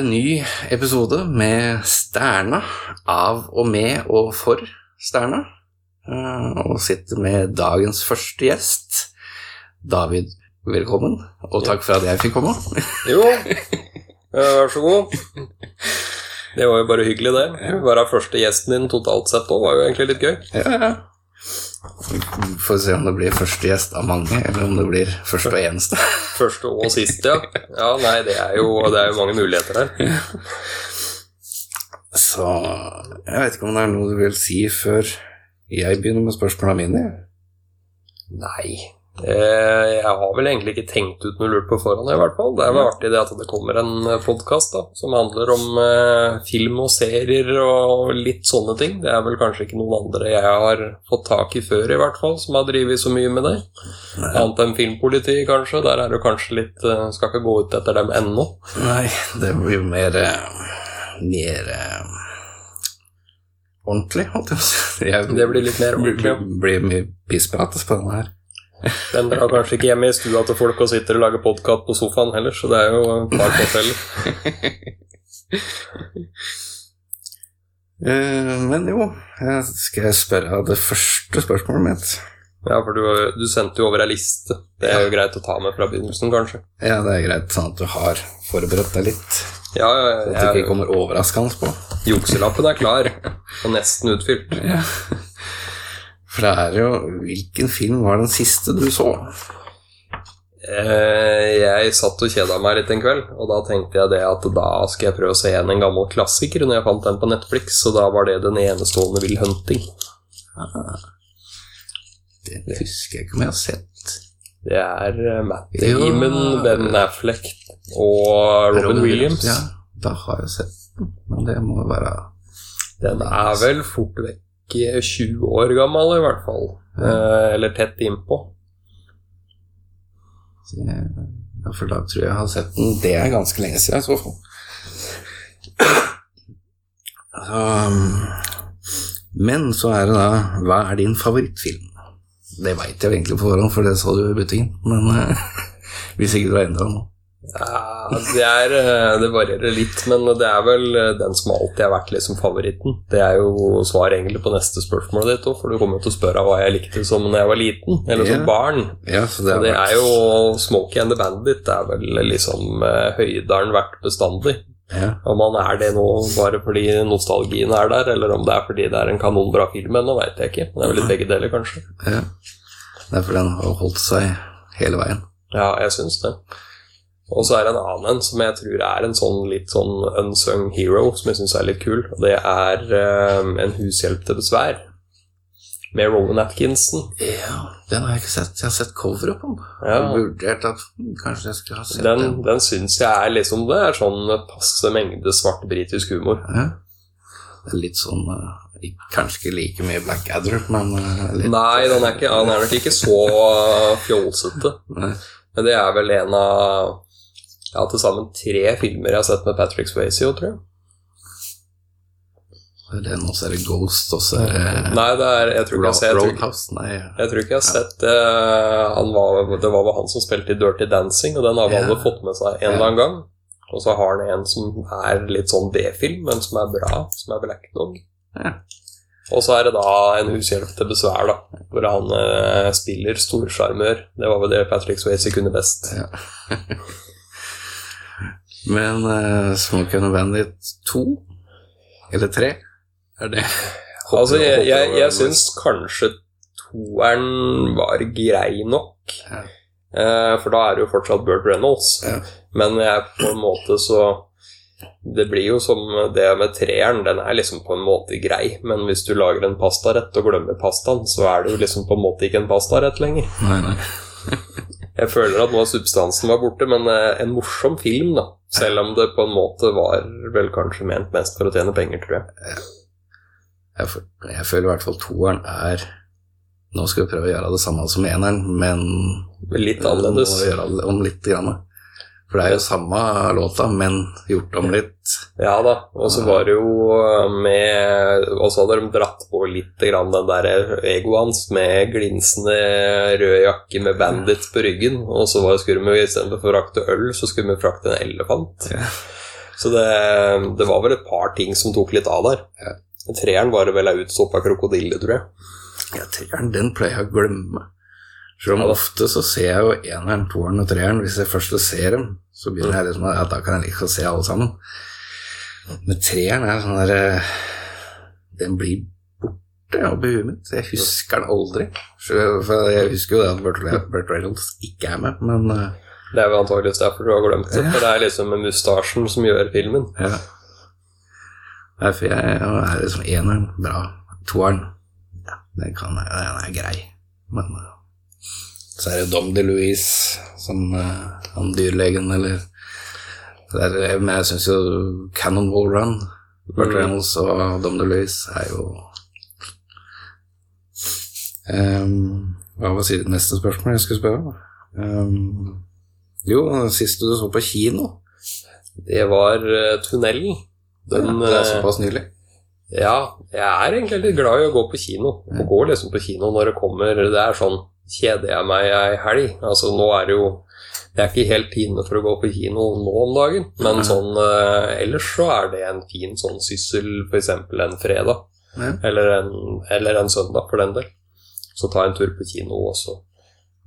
det ny episode med Sterna, av og med og for Sterna. Eh, Og sitter med dagens første gjest, David. Velkommen, og takk for at jeg fikk komme. Jo, vær så god. Det var jo bare hyggelig, det. Å Være første gjesten din totalt sett òg var jo egentlig litt gøy. Ja, ja. Får se om det blir første gjest av mange, eller om det blir første og eneste. Første og siste, ja. Ja, nei, det er jo, det er jo mange muligheter her. Så jeg vet ikke om det er noe du vil si før jeg begynner med spørsmålene mine. Nei. Eh, Jeg har vel egentlig ikke tenkt ut noe lurt på forhånd, i hvert fall. Det er vel artig det at det kommer en podkast som handler om eh, film og serier og litt sånne ting. Det er vel kanskje ikke noen andre jeg har fått tak i før, i hvert fall, som har drevet så mye med det. Annet enn Filmpoliti, kanskje. Der er det kanskje litt eh, Skal ikke gå ut etter dem ennå. Nei, det blir mer eh, Mer eh, ordentlig, holdt jeg på å si. Det blir litt mer ordentlig, Det Blir, blir mye pissprat på denne her. Den drar kanskje ikke hjem i stua til folk og sitter og lager podkast på sofaen heller, så det er jo et par forskjeller. Eh, Men jo, jeg skal jeg spørre det første spørsmålet mitt. Ja, for du, du sendte jo over ei liste. Det er jo greit å ta med fra begynnelsen, kanskje. Ja, det er greit, sånn at du har forberedt deg litt. Ja, ja, Så at ja, det ikke kommer overraskende på. Jukselappen er klar, og nesten utfylt. Ja. For det er jo Hvilken film var den siste du så? Eh, jeg satt og kjeda meg litt en kveld, og da tenkte jeg det at da skal jeg prøve å se igjen en gammel klassiker når jeg fant den på Netflix, og da var det Den enestående Will Hunting. Det husker jeg ikke om jeg har sett. Det er eh, Matt. Damon, Ben Affleck og Robin Williams. Ja, da har jeg sett den. Men det må være Den er vel fort vekk 20 år gammel, i hvert fall. Eh, eller tett innpå. Ja, for da tror jeg jeg har sett den. Det er ganske lenge siden, i så fall. Så, um, men så er det da Hva er din favorittfilm? Det veit jeg egentlig på forhånd, for det sa du i butikken. Men eh, hvis ikke du har endra noe. Ja, det, er, eh, det varierer litt, men det er vel eh, den som alltid har vært liksom favoritten. Det er jo svar egentlig på neste spørsmål ditt òg, for du kommer jo til å spørre hva jeg likte som da jeg var liten, eller som barn. Ja, så det, det vært- er jo Smokie and the Bandit. Det er vel liksom eh, høydalen vært bestandig. ja. Om han er det nå bare fordi nostalgien er der, eller om det er fordi det er en kanonbra film ennå, veit jeg ikke. Det er vel litt begge deler, kanskje. ja. Det er fordi den har holdt seg hele veien. Ja, jeg syns det. Og så er det en annen en som jeg tror er en sånn litt sånn unsung hero, som jeg syns er litt kul. Og det er um, En hushjelp til besvær. Med Rowan Atkinson. Ja, den har jeg ikke sett. Jeg har sett coveret på den. Ja. Vurdert at kanskje jeg skulle ha sett Den, den. den syns jeg er liksom Det er sånn passe mengde svart britisk humor. Ja. Det er litt sånn eh, Kanskje ikke like mye Blackadder, men eh, litt Nei, den er ikke, den er nok ikke så fjolsete. Men det er vel en av ja, til sammen tre filmer jeg har sett med Patrick Swayze, tror jeg. Er Det noe så er det Ghost, og så er det Nei, det er, jeg tror ikke jeg har jeg tror. Jeg tror ikke jeg har sett. Han var, det var vel han som spilte i Dirty Dancing, og den har alle yeah. fått med seg en eller annen gang. Og så har han en som er litt sånn B-film, men som er bra, som er Black Dog. Yeah. Og så er det da En hushjelp til besvær, da, hvor han uh, spiller storsjarmør. Det var vel det Patrick Swayze kunne best. Men uh, Smoke and Bandit 2? Eller 3? Er det Altså, jeg, jeg, jeg syns kanskje toeren var grei nok. Ja. Uh, for da er det jo fortsatt Burt Reynolds. Ja. Men jeg på en måte så Det blir jo som det med treeren. Den er liksom på en måte grei, men hvis du lager en pastarett og glemmer pastaen, så er det jo liksom på en måte ikke en pastarett lenger. Nei, nei. Jeg føler at noe av substansen var borte, men eh, en morsom film, da. Selv om det på en måte var vel kanskje ment mest for å tjene penger, tror jeg. Jeg, jeg føler i hvert fall toeren er Nå skal vi prøve å gjøre det samme som eneren, men Litt annerledes. Om litt. Grann. For det er jo samme låta, men gjort om litt. Ja da, og så var det jo med Og så hadde de dratt på litt grann den der egoet hans med glinsende rød jakke med bandits på ryggen. Og så var, skulle vi istedenfor å frakte øl, så skulle vi frakte en elefant. Ja. Så det, det var vel et par ting som tok litt av der. Ja. Treeren var det vel ei utstoppa krokodille, tror jeg. Ja, treeren, den pleier jeg å glemme. For om ofte så ser jeg jo eneren, toeren og treeren. Hvis jeg først ser dem, så begynner jeg liksom at da kan jeg liksom se alle sammen. Men treeren er sånn der eh, Den blir borte oppi huet mitt. Jeg husker den aldri. For jeg husker jo det at Bert, Reynolds ikke er med, men eh, Det er jo antakeligvis derfor du har glemt det. Ja. For det er liksom mustasjen som gjør filmen. ja. Nei, for jeg er liksom eneren bra. Toeren ja, den, kan, den er grei. Men eh, så er det Dom de Louise som eh, han dyrlegen, eller er, Men jeg syns jo Cannonball Run, Burt Mm. Reynolds og Dom de Louise er jo um, Hva var det neste spørsmål jeg skulle spørre om? Um, jo, siste du så på kino. Det var uh, Tunnelen. Den, det er eh, såpass nylig. Ja, jeg er egentlig litt glad i å gå på kino. Å gå liksom på kino når det kommer Det er sånn Kjeder jeg meg ei helg? Altså, nå er det jo Det er ikke helt inne for å gå på kino nå om dagen, men sånn eh, ellers så er det en fin sånn syssel, f.eks. en fredag. Ja. Eller en, eller en søndag, for den del. Så ta en tur på kino og så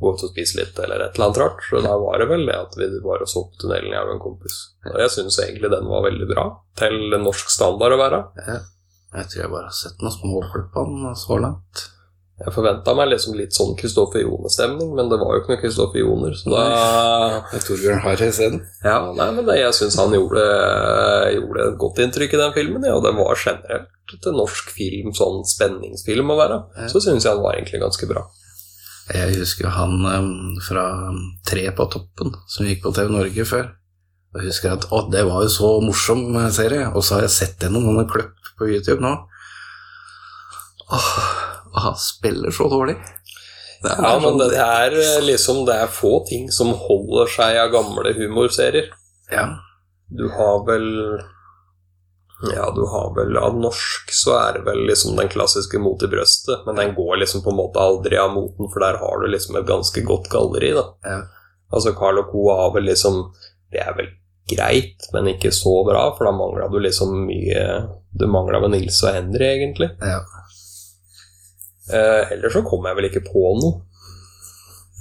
gå ut og spise litt, eller et eller annet rart. Så da var det vel det at vi bare så på tunnelen, jeg og en kompis. Og jeg syns egentlig den var veldig bra, til norsk standard å være. Ja. Jeg tror jeg bare har sett noen småklipp av den så langt. Jeg forventa meg liksom litt sånn Kristoffer Jone-stemning, men det var jo ikke noe Kristoffer Joner, så da Det er Torbjørn Harry isteden. Ja, nei, men det, jeg syns han gjorde, gjorde et godt inntrykk i den filmen, ja, det var generelt til norsk film, sånn spenningsfilm å være. Så syns jeg han var egentlig ganske bra. Jeg husker han fra Tre på toppen, som gikk på TV Norge før. Og jeg husker at å, det var jo så morsom serie, og så har jeg sett gjennom noen kløpp på YouTube nå. Åh, han spiller så dårlig. Det Ja, men sånn- det er eh, liksom Det er få ting som holder seg av gamle humorserier. Ja, Du har vel Ja, du har vel Av norsk så er det vel liksom den klassiske Mot i brøstet, men den går liksom på en måte aldri av moten, for der har du liksom et ganske godt galleri, da. ja. Altså Carl og Co. har vel liksom Det er vel greit, men ikke så bra, for da mangla du liksom mye Du mangla vel Nils og Henry, egentlig. ja. Eh, ellers så kom jeg vel ikke på noe.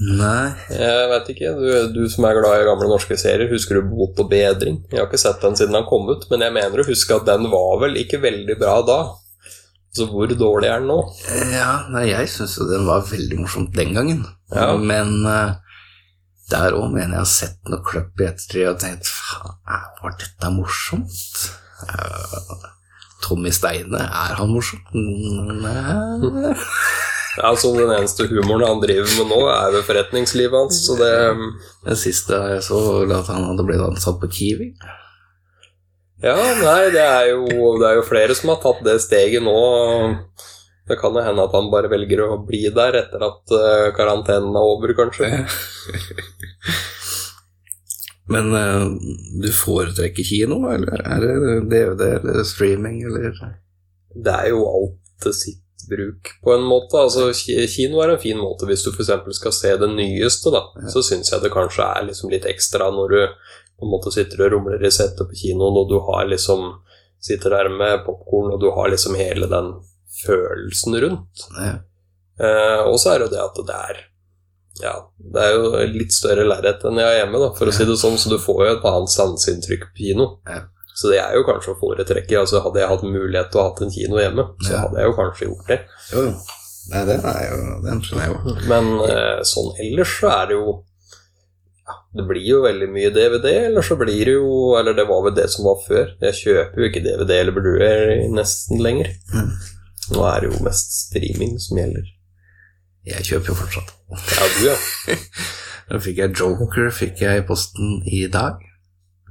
Nei, Jeg vet ikke, du, du som er glad i gamle norske serier, husker du Bot og bedring? Jeg har ikke sett den siden den kom ut, men jeg mener å huske at den var vel ikke veldig bra da. Så hvor dårlig er den nå? ja, nei jeg syns jo den var veldig morsomt den gangen. Ja. Men uh, der òg mener jeg har sett noe kløpp i ettertid og tenkt faen, var dette morsomt? Eh, Tommy Steine, er han morsom? Nei Altså, Den eneste humoren han driver med nå, er jo forretningslivet hans, så det Den siste jeg så, var at han hadde blitt ansatt på Kiwi. Ja, nei, det er jo, det er jo flere som har tatt det steget nå. Det kan jo hende at han bare velger å bli der etter at eh, karantenen er over, kanskje. Men uh, du foretrekker kino, eller er det DVD eller streaming, eller Det er jo alt til sitt bruk, på en måte. Altså, Kino er en fin måte hvis du f.eks. skal se det nyeste, da. Ja. Så syns jeg det kanskje er liksom litt ekstra når du på en måte sitter og rumler i setet på kinoen, og du har liksom sitter der med popkorn, og du har liksom hele den følelsen rundt. ja. Uh, og så er det jo det at det er Ja, det er jo litt større lerret enn jeg har hjemme, da, for å si det sånn, så du får jo et annet sanseinntrykk på kino. Så det er jo kanskje å foretrekke. Altså, hadde jeg hatt mulighet til å ha en kino hjemme, så hadde jeg jo kanskje gjort det. Jo, jo. Nei, den jo Den skjønner jeg jo. Men eh, sånn ellers så er det jo ja, Det blir jo veldig mye DVD, eller så blir det jo Eller det var vel det som var før. Jeg kjøper jo ikke DVD eller Blu-ray nesten lenger. Mm. Nå er det jo mest streaming som gjelder. Jeg kjøper jo fortsatt. Ja, du, ja. Da fikk jeg Joker fikk jeg i posten i dag,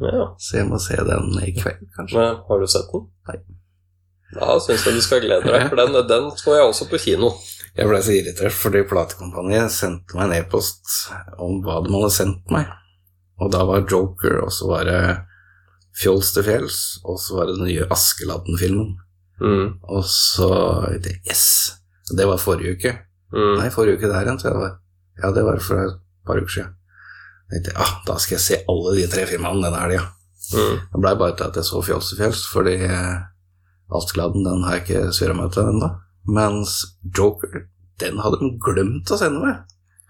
ja. så jeg må se den i kveld, kanskje. Men har du sett den? Nei. Da syns jeg du skal glede deg, for den, den så jeg også på kino. Jeg ble så irritert fordi platekompaniet sendte meg en e-post om hva de hadde sendt meg. Og da var Joker, og så var det Fjols til fjells, og så var det den nye Askeladden-filmen. Mm. Og så Yes! Det var forrige uke. Mm. Nei, forrige uke der igjen, sa jeg. Ja, det var for et par uker siden. Jeg tenkte, ah, da skal jeg se alle de tre filmene denne helga. Mm. Det blei bare til at jeg så Fjols til fjells, fordi Askeladden Altgladden den har jeg ikke surra meg til ennå. Mens Joker, den hadde de glemt å sende meg.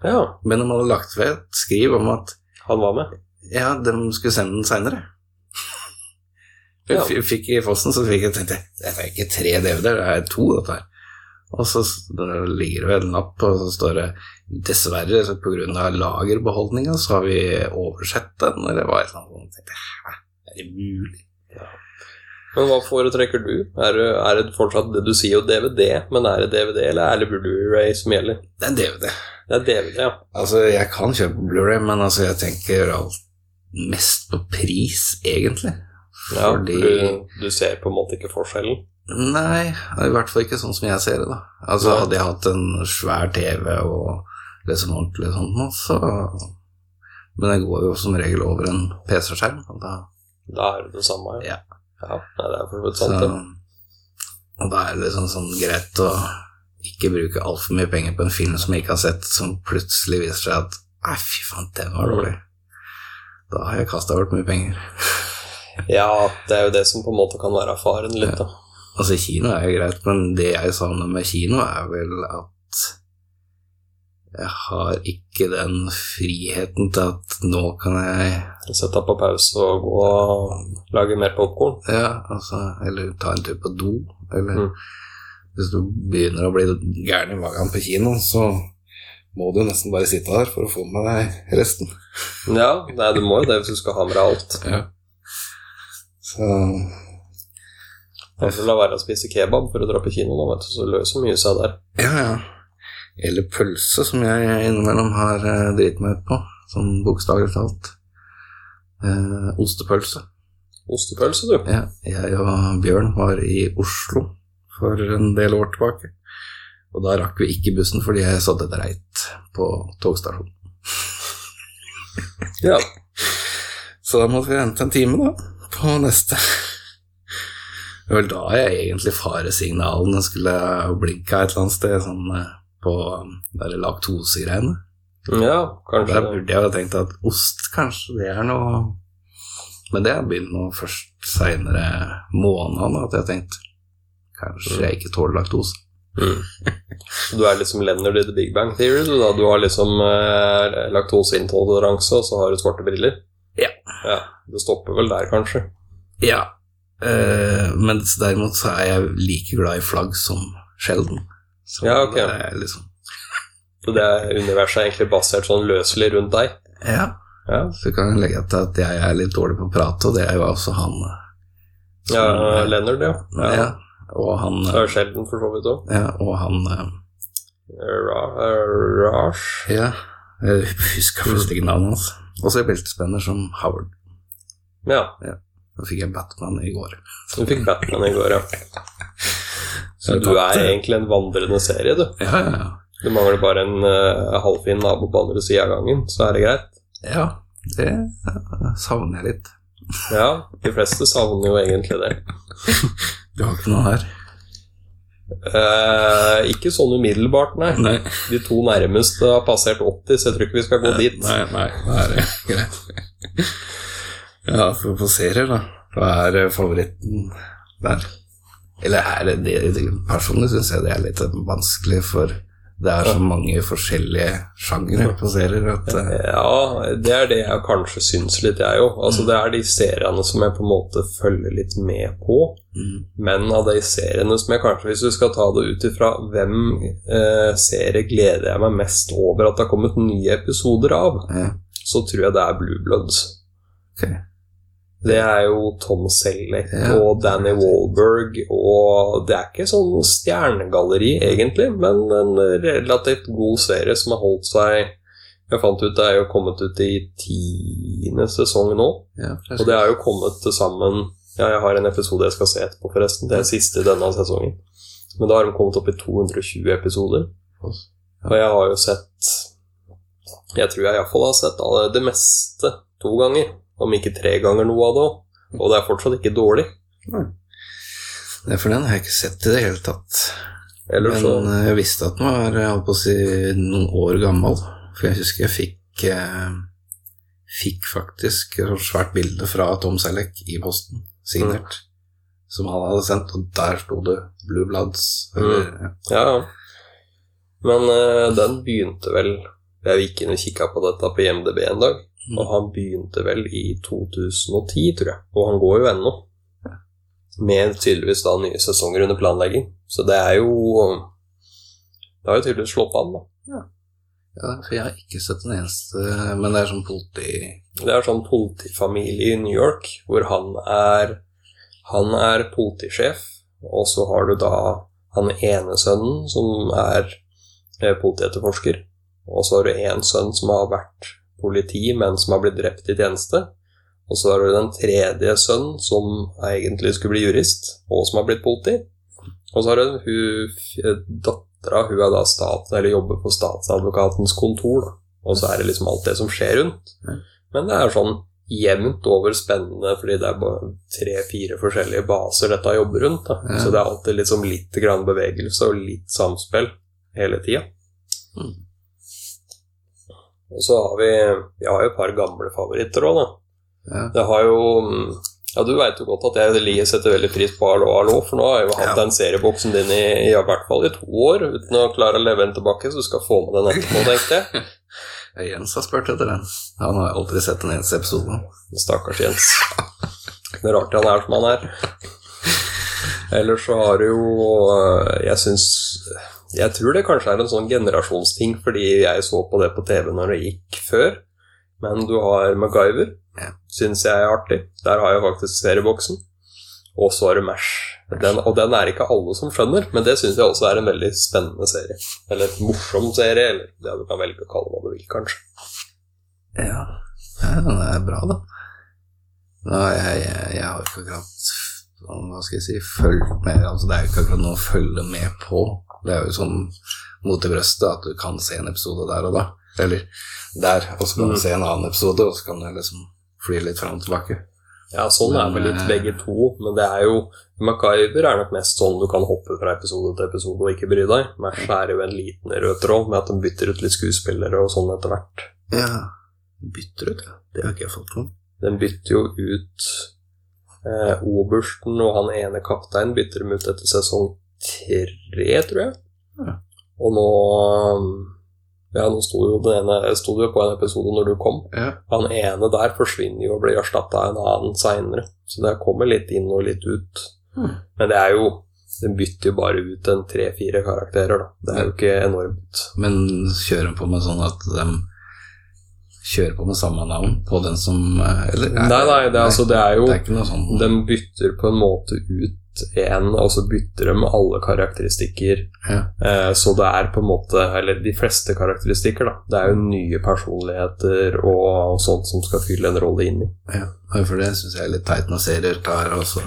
Ja, Men de hadde lagt ved et skriv om at han var med. ja, de skulle sende den seinere. Ja. Fikk i Fossen, så fikk jeg tenkte jeg, det er ikke tre DVD-er, det er to, dette her. Og så ligger det vel en lapp, og så står det dessverre, så av lagerbeholdninga, så har vi oversett den, eller hva eller annet. Så tenkte er det mulig? Men hva foretrekker du? Er det, er det fortsatt det du sier jo DVD, men er det DVD eller er det Blu-ray som gjelder? Det er DVD. Det er DVD, ja. Altså, jeg kan kjøpe Blu-ray, men altså, jeg tenker alt mest på pris, egentlig. ja Fordi du, du ser på en måte ikke forskjellen. Nei, i hvert fall ikke sånn som jeg ser det, da. Altså, hadde jeg hatt en svær TV og liksom ordentlig sånn, nå, så Men det går jo som regel over en PC-skjerm, og da Da er det det samme. Ja. ja ja det er for så så, sant, det. Og da er det liksom sånn greit å ikke bruke altfor mye penger på en film som jeg ikke har sett, som plutselig viser seg at Nei, fy faen, den var dårlig. Da har jeg kasta bort mye penger. Ja, det er jo det som på en måte kan være faren litt, da. Altså, kino er jo greit, men det jeg savner med kino, er vel at jeg har ikke den friheten til at nå kan jeg Sette på pause og gå og lage mer popkorn. Ja, altså Eller ta en tur på do. Eller Mm. hvis du begynner å bli gæren i magen på kino, så må du nesten bare sitte der for å få med deg resten. Ja, nei, du må jo det hvis du skal ha med deg alt. Ja. Så Får la være å spise kebab for å dra på kino nå, vet du, så løser mye seg der. Ja, ja. Eller pølse, som jeg innimellom har uh, driti meg ut på. Sånn bokstavelig talt. Eh, ostepølse. Ostepølse, du. Ja, jeg og Bjørn var i Oslo for en del år tilbake. Og da rakk vi ikke bussen fordi jeg satt et reit på togstasjonen. Ja. Så da måtte vi vente en time, da, på neste. Det var vel da jeg egentlig faresignalene skulle blinka et eller annet sted, sånn eh, på de der laktosegreiene. ja, Der burde jeg jo tenkt at ost, kanskje det er noe Men det begynt nå først seinere månedene at jeg har tenkt kanskje jeg ikke tåler laktose. mm. Så Du er liksom Leonard i The Big Bang Theory, du da. Du har liksom eh, laktoseintoleranse, og så har du svarte briller. Ja. ja. Det stopper vel der, kanskje. Ja, eh, mens derimot så er jeg like glad i flagg som sjelden. Så Ja, ok. det er liksom Så det er universet er egentlig basert sånn løselig rundt deg. Ja, Ja, så kan jeg legge til at jeg er litt dårlig på å prate, og det er jo også han. som, ja eh, Leonard, ja. ja. ja. Og han er sjelden, for så vidt òg. Ja, og han eh, Rash? Ja, jeg husker plutselig ikke navnet hans. Og så er beltespenner som Howard. Ja. Ja. Da fikk jeg Batman i går. Du fikk Batman i går, ja. Så du er egentlig en vandrende serie, du. Ja, ja, ja. Du mangler bare en uh, halvfin nabo på andre sida av gangen, så er det greit. Ja, det savner jeg litt. Ja, de fleste savner jo egentlig det. Du har ikke noe her? Eh, ikke sånn umiddelbart, nei. Nei. De to nærmeste har passert 80, så jeg tror ikke vi skal gå dit. Nei, nei, det er greit. Ja, for på serier, da. Hva er eh, favoritten der? Eller er det det, Personlig syns jeg det er litt vanskelig, for det er så mange forskjellige sjangere på serier at eh, Ja, det er det jeg kanskje syns litt, jeg òg. Altså, det er de seriene som jeg på en måte følger litt med på. mm, Men av de seriene som jeg kanskje, hvis du skal ta det ut ifra hvem eh, serie gleder jeg meg mest over at det har kommet nye episoder av, ja, så tror jeg det er Blue Bloods. ok. Det er jo Tom Selleck Ja. og Danny Wahlberg, og det er ikke sånn stjernegalleri, egentlig, men en relativt god serie som har holdt seg Jeg fant ut det er jo kommet ut i tiende sesong nå, Ja, og det er jo kommet til sammen Ja, jeg har en episode jeg skal se etterpå, forresten. Det er siste i denne sesongen. Men da har de kommet opp i 220 episoder. Og jeg har jo sett Jeg tror jeg iallfall har sett det meste to ganger. Om ikke tre ganger noe av det òg. Og det er fortsatt ikke dårlig. Det er for den har jeg ikke sett i det hele tatt. Eller så Men eh, jeg visste at den var holdt på å si, noen år gammel. For jeg husker jeg fikk, eh, fikk faktisk et svært bilde fra Tom Selleck i posten, signert, som han hadde sendt, og der sto det Blue Bloods. Eller, ja. Ja, ja. Men eh, den begynte vel Jeg gikk inn og kikka på dette på IMDb en dag, Mm. og han begynte vel i 2010, tror jeg. Og han går jo ennå. Med tydeligvis da nye sesonger under planlegging. Så det er jo Det har jo tydeligvis slått an, da. ja, for jeg har ikke sett den eneste, men det er sånn politi... Det er sånn politifamilie i New York, hvor han er Han er politisjef, og så har du da han ene sønnen som er eh, politietterforsker, og så har du en sønn som har vært politi, men som har blitt drept i tjeneste. Og så har du den tredje sønnen som egentlig skulle bli jurist, og som har blitt politi. Og så har du hun dattera, hun er da stat, eller jobber på statsadvokatens kontor, da. Og så er det liksom alt det som skjer rundt. Men det er sånn jevnt over spennende, fordi det er bare tre-fire forskjellige baser dette jobber rundt. Da. Så det er alltid liksom litt grann bevegelse og litt samspill hele tida. Mm. Og så har vi Vi har jo et par gamle favoritter òg, da. Ja. Det har jo Ja, du veit jo godt at jeg setter veldig pris på Hallo, hallo, for nå har jeg jo hatt Ja. den serieboksen din i, i hvert fall i to år uten å klare å leve den tilbake, så du skal få med den etterpå, tenkte jeg. Ja, Jens har spurt etter den. Han har aldri sett en eneste episode. Stakkars Jens. Det er rart han er som han er. Ellers så har du jo øh, Jeg syns Jeg tror det kanskje er en sånn generasjonsting, fordi jeg så på det på TV når det gikk før. Men du har MacGyver. Ja. Syns jeg er artig. Der har jeg faktisk serieboksen. Og så har du Mash. Den, og den er ikke alle som skjønner, men det syns jeg også er en veldig spennende serie. Eller morsom serie, eller det du kan velge å kalle hva du vil, kanskje. Ja, ja den er bra, da. Nå, jeg, jeg, jeg har ikke akkurat Hva skal jeg si Følgt med altså, Det er jo ikke akkurat noe å følge med på. Det er jo sånn mot i brøstet at du kan se en episode der og da. Eller der, og så kan Mm. du se en annen episode, og så kan du liksom fly litt fram og tilbake. Ja, sånn er vel litt begge to, men det er jo MacGyver er nok mest sånn du kan hoppe fra episode til episode og ikke bry deg. Mash er jo en liten rød tråd med at de bytter ut litt skuespillere og sånn etter hvert. Ja, bytter ut, ja. Det har ikke jeg fått med. Den bytter jo ut eh, obersten og han ene kapteinen bytter dem ut etter sesong tre, tror jeg. Ja. Og nå Ja, nå sto jo den ene sto jo på en episode når du kom. Ja. Han ene der forsvinner jo og blir erstatta av en annen seinere. Så det kommer litt inn og litt ut. Hmm. Men det er jo Den bytter jo bare ut en tre-fire karakterer, da. Det er jo ikke enormt. Men kjører de på med sånn at de kjører på med samme navn på den som eh, Eller Nei, nei, det, er altså, det er jo Det er sånn De bytter på en måte ut en, og så bytter de alle karakteristikker. Ja. Eh, så det er på en måte Eller de fleste karakteristikker, da. Det er jo nye personligheter og sånt som skal fylle en rolle inn i. Ja, for det syns jeg er litt teit når serier tar og så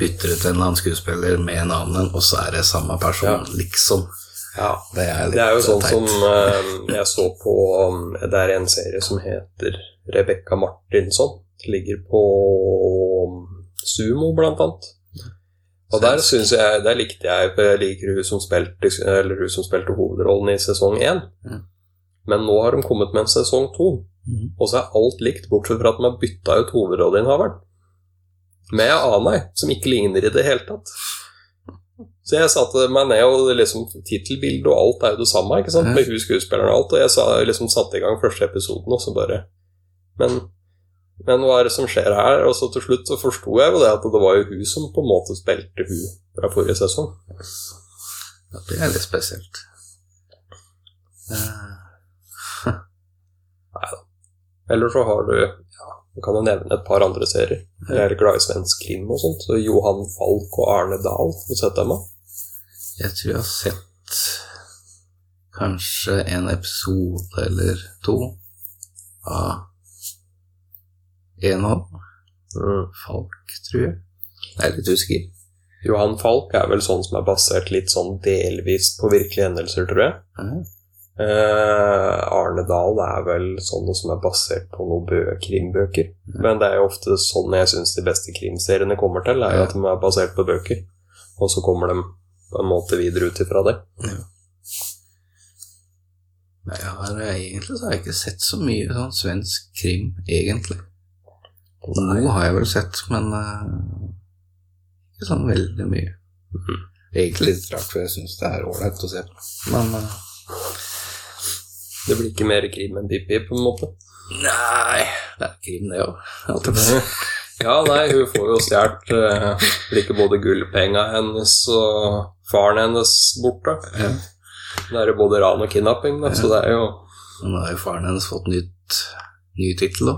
bytter ut en eller annen skuespiller med en annen, og så er det samme person, Ja. liksom. Ja, Det er Det er jo sånn teit. som eh, jeg så på um, Det er en serie som heter Rebekka Martinsson. Ligger på um, Sumo, blant annet. Og der synes jeg Der likte jeg Jeg liker hun som spilte, eller hun som spilte hovedrollen i sesong én. Mm. Men nå har de kommet med en sesong to, mm. og så er alt likt, bortsett fra at de har bytta ut hovedrolleinnehaveren. Med en annen som ikke ligner i det hele tatt. Så jeg satte meg ned, og liksom tittelbildet og alt er jo det samme, ikke sant? Med hun skuespilleren og alt, og jeg sa, liksom satte i gang første episoden, og så bare Men, men hva er det som skjer her? Og så til slutt så forsto jeg jo det at det var jo hun som på en måte spilte hun fra forrige sesong. Ja, det er litt spesielt. Eh, Eller så har du ja, du kan jo nevne et par andre serier. Jeg er glad i svensk krim og sånt. Så Johan Falk og Arne Dahl, har du sett dem? da? jeg tror jeg har sett kanskje en episode eller to av Enhold. av. Falk, tror jeg. Jeg er litt usikker. Johan Falk er vel sånn som er basert litt sånn delvis på virkelige hendelser, tror jeg. Ja. Eh, Arne Dahl er vel sånn som er basert på noen bø krimbøker. Men det er jo ofte sånn jeg syns de beste krimseriene kommer til, er jo Ja. at de er basert på bøker. Og så kommer de på en måte videre ut ifra det. Nei, Jeg har, egentlig så har jeg ikke sett så mye sånn svensk krim, egentlig. Noe har jeg vel sett, men uh, ikke sånn veldig mye. Mm. Egentlig litt rart, for jeg syns det er ålreit å se på. Men uh, Det blir ikke mer krim enn Pippi, på en måte. nei, det er krim, det òg. Ja, nei, hun får jo stjålet uh, blir ikke både gullpenga hennes og faren hennes borte. Ja. Det er jo både ran og kidnapping, da, så det er jo Nå har jo faren hennes fått nytt, ny tittel, da.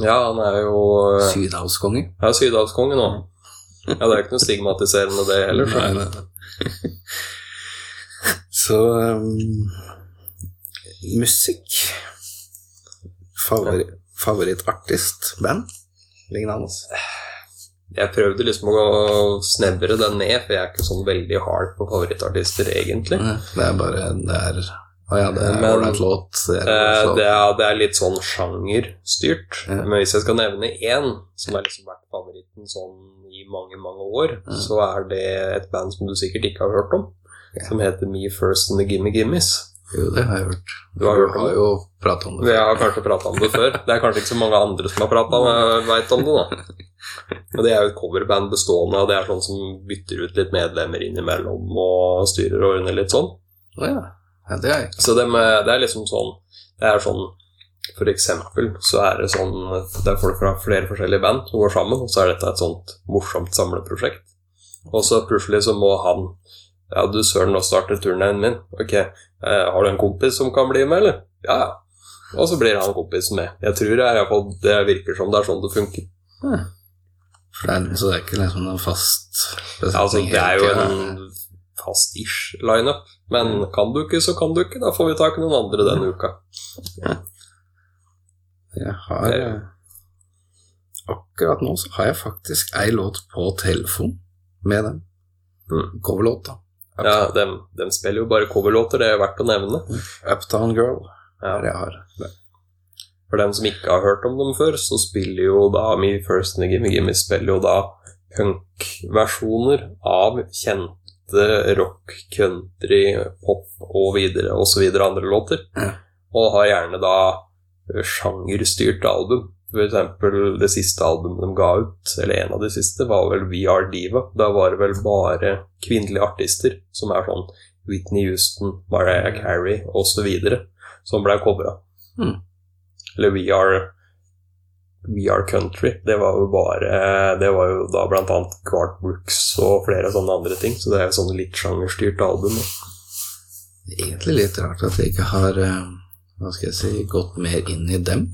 Ja, han er jo eh, Sydhavskonge. ja, sydhavskonge nå. Ja, det er ikke noe stigmatiserende, det heller. Så. Nei, nei. Så um, Musikk Favori Favorittartist? Band? Lignende. Jeg prøvde liksom å snevre den ned, for jeg er ikke sånn veldig hard på favorittartister, egentlig. Det er bare Det er Å ja, det er Men, låt. Det er Eh. Det det er litt sånn sjangerstyrt. Ja. Men hvis jeg skal nevne én som har liksom vært favoritten sånn i mange, mange år, Ja. så er det et band som du sikkert ikke har hørt om, Ja. som heter Me First and the Gimme Gimmes. Jo, det har jeg hørt. Du har hørt om har jo pratet om det. Vi har kanskje prata om det før. Det er kanskje ikke så mange andre som har prata om veit om det, da. Men det er jo et coverband bestående av det er sånn som bytter ut litt medlemmer innimellom og styrer og ordner litt sånn. Å ja. Ja. Det er. Så det, med, det er liksom sånn Det er sånn For eksempel så er det sånn Det er folk fra flere forskjellige band som går sammen, og så er dette et sånt morsomt samleprosjekt. Og så plutselig så må han Ja, du søren, nå starter turneen min. Ok, eh, har du en kompis som kan bli med, eller? Ja, ja. Og så blir han kompisen med. Jeg tror i hvert fall- det virker som det er sånn det funker. For det er, så det er ikke liksom en fast Ja, altså, det er jo en fast-ish lineup. Men kan du ikke, så kan du ikke. Da får vi tak i noen andre denne uka. Jeg har Akkurat nå så har jeg faktisk ei låt på telefon med dem. Mm. Coverlåt, da. Ja, de, dem, spiller jo bare coverlåter, det er verdt å nevne. Uptown Girl Ja. jeg har. For dem som ikke har hørt om dem før, så spiller jo da Me First and Gimme Gimme spiller jo da punk-versjoner av kjente rock, country, pop og videre og så videre andre låter. Ja. Og har gjerne da sjangerstyrte album. For eksempel det siste albumet de ga ut, eller en av de siste, var vel We Are Diva. Da var det vel bare kvinnelige artister, som er sånn Whitney Houston, Mariah Carey osv., som ble covra. Mm. Eller We Are We Are Country. Det var jo bare Det var jo da blant annet Garth Brooks og flere sånne andre ting. Så det er jo sånn litt sjangerstyrt album. Det er egentlig litt rart at jeg ikke har eh, hva skal jeg si, gått mer inn i dem.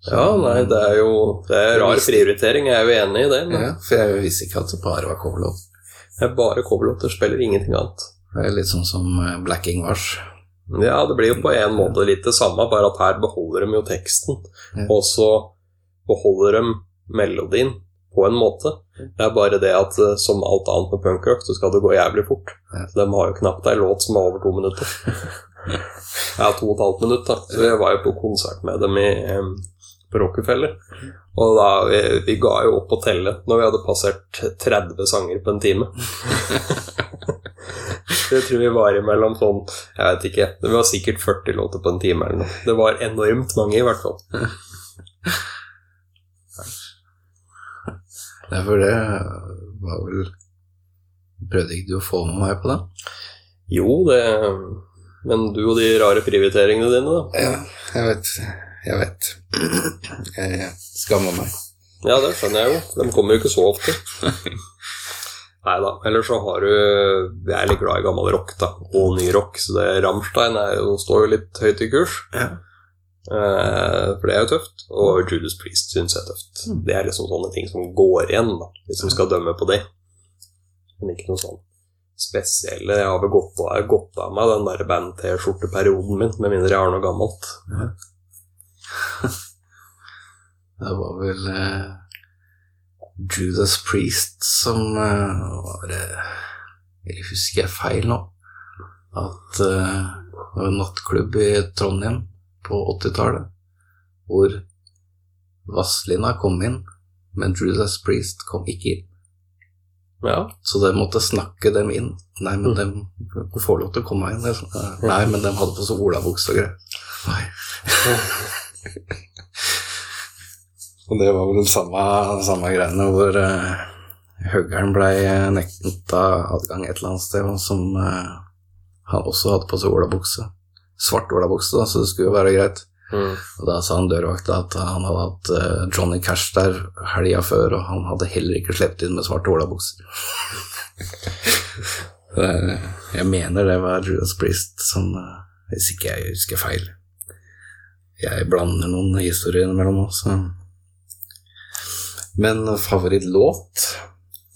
Så- Ja, nei, det er jo Det er rar prioritering, jeg er jo enig i det. Men Ja, for jeg visste ikke at det bare var coverlåter. det er bare coverlåter, spiller ingenting annet. Det er litt sånn som Black Blacking Wash. Ja, det blir jo på en måte litt det samme, bare at her beholder de jo teksten. Og så beholder de melodien på en måte. Det er bare det at eh, som alt annet med punkrock, så skal det gå jævlig fort. Så de har jo knapt ei låt som er over to minutter. Ja, to og et halvt minutt, da. Så jeg var jo på konsert med dem i, på Rockefeller. Og da, vi, vi ga jo opp å telle når vi hadde passert 30 sanger på en time. Jeg tror vi var imellom sånn Jeg vet ikke. Det var sikkert 40 låter på en time eller noe. Det var enormt mange, i hvert fall. Derfor det var vel Prøvde ikke du å få med meg på det? Jo, det Men du og de rare prioriteringene dine, da. Ja, jeg vet. Jeg vet. Jeg skammer meg. Ja, det skjønner jeg jo. De kommer jo ikke så ofte. Nei da. Ellers så har du Jeg er litt glad i gammel rock, da. Og ny rock. Så det Rammstein er jo, står jo litt høyt i kurs. Ja. Eh, for det er jo tøft. Og Judas Priest syns jeg er tøft. Mm. Det er liksom sånne ting som går igjen, da, hvis du skal dømme på det. Men ikke noe sånn spesielle. Jeg har vel gått av, gått av meg den der band-T-skjorteperioden min, med mindre jeg har noe gammelt. Det var vel eh, Judas Priest som eh, var Eller husker jeg feil nå? At eh, det var en nattklubb i Trondheim på 80-tallet hvor Vazelina kom inn, men Judas Priest kom ikke inn. Ja. Så de måtte snakke dem inn. Nei, men de får lov til å komme inn. Eh, Nei, men de hadde på seg olabukse og greier. Og det var vel samme, samme greiene hvor uh, Høggern ble nekta adgang et eller annet sted, som uh, han også hadde på seg olabukse. Svart olabukse, så det skulle jo være greit. Mm. Og da sa han dørvakta at han hadde hatt uh, Johnny Cash der helga før, og han hadde heller ikke sluppet inn med svarte olabukser. Jeg mener det var Judas Priest som uh, Hvis ikke jeg husker feil. Jeg blander noen historier innimellom også. Men favorittlåt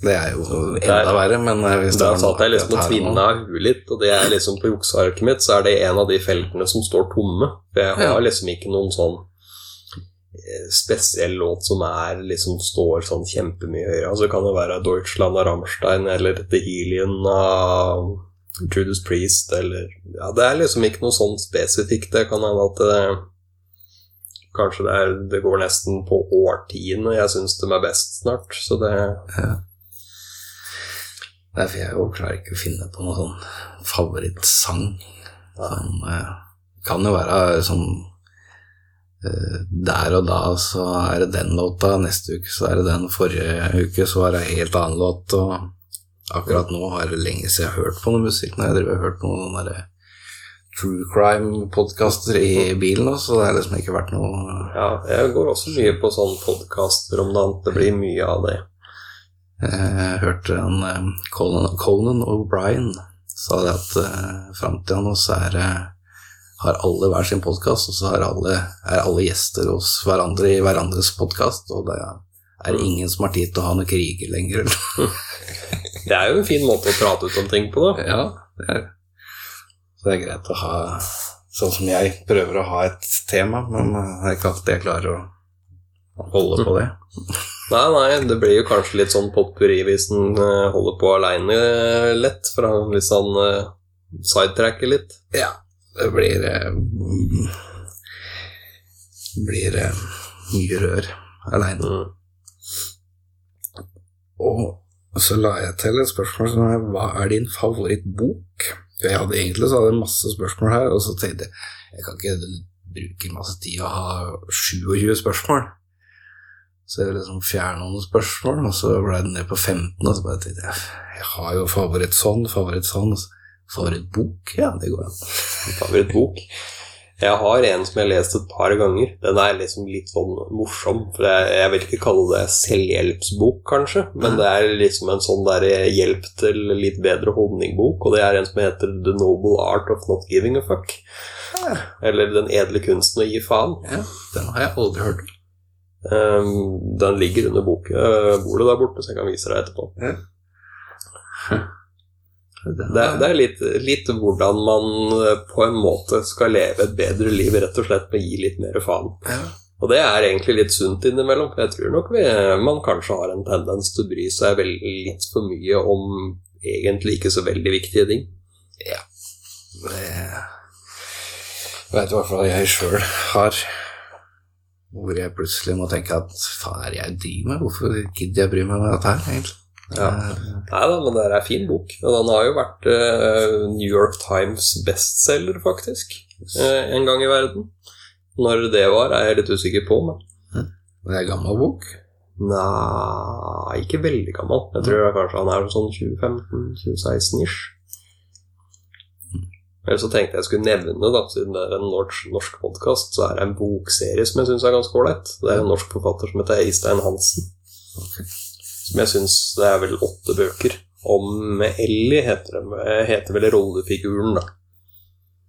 Det er jo enda Der- verre, men eh, hvis noe satt jeg liksom og tvinna huet litt, og det er liksom på juksearket mitt, så er det en av de feltene som står tomme. For jeg har liksom ikke noen sånn eh, spesiell låt som er liksom står sånn kjempemye høyere. Altså det kan jo være Deutschland av Rammstein eller The Helion av Judas Priest eller Ja, det er liksom ikke noe sånn spesifikt. Det kan hende at det Kanskje det, er, det går nesten på årtiene jeg syns de er best snart, så det ja. for jeg jo klarer ikke å finne på noen sånn favorittsang. Sånn, eh, kan jo være sånn Der og da så er det den låta, neste uke så er det den, forrige uke så var det en helt annen låt, og akkurat nå har det lenge siden jeg har hørt på noe musikk. Når jeg driver og hørt på noen der true crime-podkaster i bilen, også, så det har liksom ikke vært noe Ja, jeg går også mye på sånn podkaster om dagen. Det blir mye av det. Jeg hørte en eh, Conan, Conan O'Brien sa det at uh, fram til er, eh, har alle hver sin podkast, og så er alle, er alle gjester hos hverandre i hverandres podkast, og det er ingen som har tid til å ha noen kriger lenger. Det er jo en fin måte å prate ut om ting på, da. ja, det er, så det er greit å ha Sånn som jeg prøver å ha et tema, men eh, det er ikke alltid jeg klarer å holde på det. Nei, nei, det blir jo kanskje litt sånn potpurri hvis en eh, holder på aleine lett, for han hvis han uh, sidetracker litt. Ja, det blir eh, blir eh, mye rør aleine. Mm. Og så la jeg til et spørsmål som er hva er din favorittbok? Jeg hadde egentlig så hadde jeg masse spørsmål her, og så tenkte jeg jeg kan ikke bruke masse tid å ha 27 spørsmål. Så jeg liksom fjerna noen spørsmål, og så ble det ned på 15, og så bare tenkte jeg jeg har jo favoritt sånn, favoritt sånn, favorittbok, ja, det går an. Favorittbok. Jeg har en som jeg har lest et par ganger. Den er liksom litt sånn morsom. For jeg, jeg vil ikke kalle det selvhjelpsbok, kanskje, men det er liksom en sånn der hjelp til litt bedre holdningbok, og det er en som heter The Noble Art of Not Giving a Fuck. Eller Den edle kunsten å gi faen. Ja, den har jeg aldri hørt om. Um, den ligger under bok, uh, bordet der borte, så jeg kan vise deg etterpå. Den Det, det er litt, litt hvordan man eh, på en måte skal leve et bedre liv, rett og slett med å gi litt mer faen. ja. Og det er egentlig litt sunt innimellom. Jeg tror nok vi, man kanskje har en tendens til å bry seg vel litt for mye om egentlig ikke så veldig viktige ting. Det Jeg vet i hvert fall jeg sjøl har hvor jeg plutselig må tenke at faen er det jeg driver med? Hvorfor gidder jeg bry meg med dette her, egentlig? Ja. Nei da, men det er en fin bok. Og den har jo vært uh, New York Times bestselger, faktisk, uh, en gang i verden. Når det var, er jeg litt usikker på, men Det er en gammel bok. Nei, ikke veldig gammel. Jeg tror det kanskje han er sånn 2015-2016-ish. Eller så tenkte jeg skulle nevne, da, siden det er en norsk, norsk podkast, så er det en bokserie som jeg syns er ganske ålreit. Det er en norsk forfatter som heter Eistein Hansen. Ok. Som jeg syns det er vel åtte bøker om Ellie, heter, det, heter vel rollefiguren, da.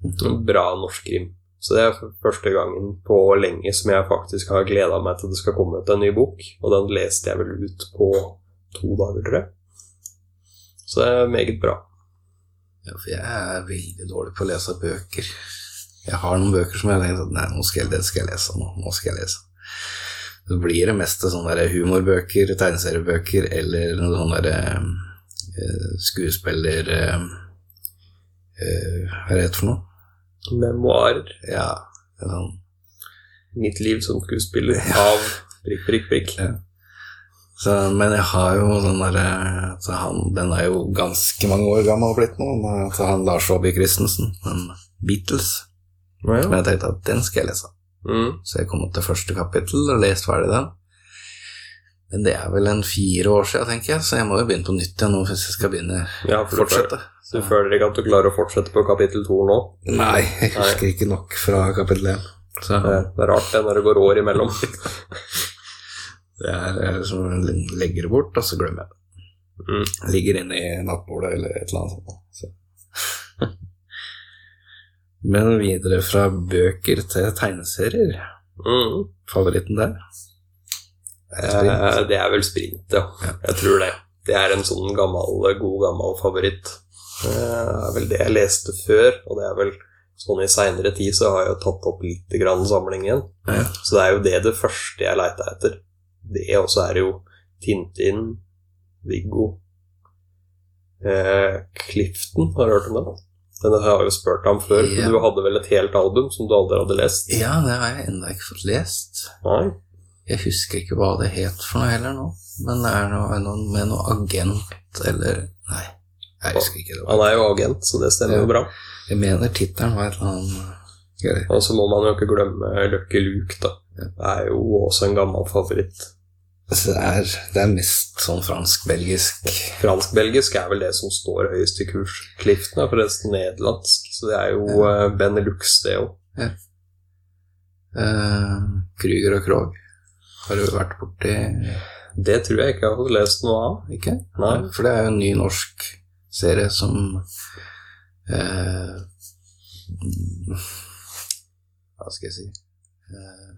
En Bra norsk krim. Så det er første gangen på lenge som jeg faktisk har gleda meg til det skal komme ut en ny bok. Og den leste jeg vel ut på to dager, tror jeg. Så det er meget bra. Ja, for jeg er veldig dårlig på å lese bøker. Jeg har noen bøker som jeg har tenkt at nei, nå skal jeg, det skal jeg lese. Nå, nå skal jeg lese. Så blir det mest sånne der humorbøker, tegneseriebøker eller noen sånne der, uh, skuespiller... Uh, hva er det for noe? Memoarer. Ja, sånn Mitt liv som skuespiller av prikk, prikk, prikk. Så, men jeg har jo den derre så han- Den er jo ganske mange år gammel blitt nå. Så han Lars Aabye Christensen, den Beatles. Men jeg tenkte at den skal jeg lese. Mm. Så jeg kom opp til første kapittel og lest ferdig den. Men det er vel en fire år siden, tenker jeg, så jeg må jo begynne på nytt igjen nå hvis jeg skal begynne Ja, for fortsette. Du føler ikke at du klarer å fortsette på kapittel to nå? Nei, jeg husker ikke nok fra kapittel én. Det det er rart det når det går år imellom. det er jeg liksom legger det bort, og så glemmer jeg det. Mm. Ligger inne i nattbordet eller et eller annet sånt. Så. Men videre fra bøker til tegneserier. Mm. Favoritten der? Er det Eh, Det er vel sprint, ja. Jeg tror det. Det er en sånn gammel, god gammel favoritt. Eh, Det er vel det jeg leste før, og det er vel sånn i seinere tid så har jeg jo tatt opp litt grann samling igjen. Ja. Så det er jo det det første jeg leita etter. Det også er jo Tintin, Viggo eh, Clifton, har du hørt om den? Den har jeg jo spurt deg om før, Ja. for du hadde vel et helt album som du aldri hadde lest? Ja, det har jeg ennå ikke fått lest. Nei? Jeg husker ikke hva det het for noe heller nå. Men det er noe, noe med noe agent eller Nei, jeg husker ikke. det Han er jo agent, så det stemmer Ja. jo bra. Jeg mener tittelen var et eller annet greier. Og så må man jo ikke glemme Lucky Luke, da. Det er jo også en gammel favoritt. Så det er, det er mest sånn fransk-belgisk Fransk-belgisk er vel det som står høyest i kurs. Clifton er forresten nederlandsk, så det er jo ja. Benelux, det òg. eh, Krüger og Krog. Har du vært borti Det tror jeg ikke jeg har fått lest noe av. Ikke? Nei. For det er jo en ny norsk serie som uh, Hva skal jeg si uh,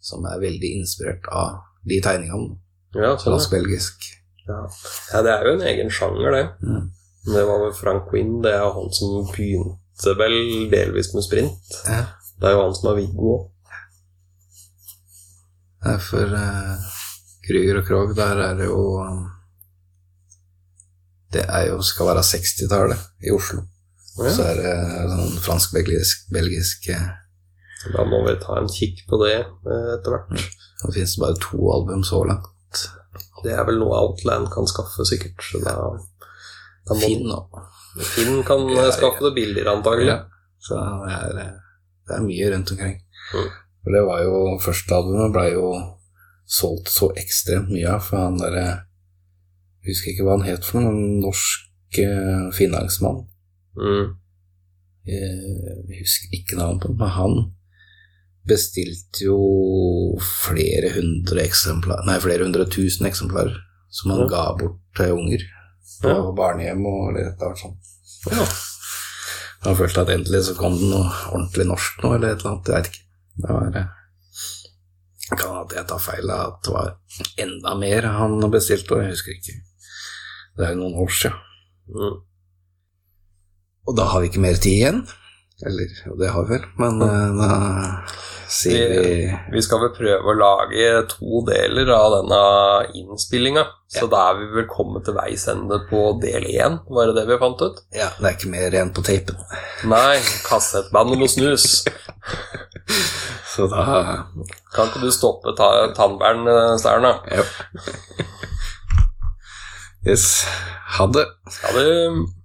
Som er veldig inspirert av de tegningene. Ja, sånn, ja. Fransk-belgisk. ja. ja, det er jo en egen sjanger, det. Mm. Det var vel Frank Quinn, det er han som begynte vel delvis med sprint. Ja. Det er jo han som er Viggo òg. For uh, Krüger og Krog, der er det jo um, Det er jo skal være 60-tallet i Oslo. Ja. Så er det sånn fransk-belgisk belgisk, eh, Da må vi ta en kikk på det eh, etter hvert. Nå finnes det bare to album så langt. Det er vel noe Outland kan skaffe, sikkert. Så da, da må Finn òg. Finn kan Ja, eh, skaffe det billigere, antagelig. Ja. Så det er, eh, det er mye rundt omkring. Mm. For det var jo Første albumet ble jo solgt så ekstremt mye av, for han derre Jeg husker ikke hva han het for noe, en norsk eh, finansmann. Mm. Eh, Jeg husker ikke navnet på ham, men han bestilte jo flere hundre eksemplar Nei, flere hundre tusen eksemplarer som han Ja. ga bort til unger på Ja. barnehjem og eller annet sånt. Ja. Han følte at endelig så kom det noe ordentlig norsk nå, eller et eller annet. Jeg vet ikke. Det var eh, Kan at jeg tar feil av at det var enda mer han bestilte, og jeg husker ikke. Det er jo noen år siden. Mm. Og da har vi ikke mer tid igjen. Eller, jo, det har vi vel, men eh, da sier vi Vi skal vel prøve å lage to deler av denne innspillinga. Så Ja. da er vi vel kommet til veis ende på del én, var det det vi fant ut? Ja, det er ikke mer igjen på tapen. Nei, kassettbandet må snus. Så da Kan ikke du stoppe ta tannbæren, eh? Ja. Yes. Ha det. Ha det.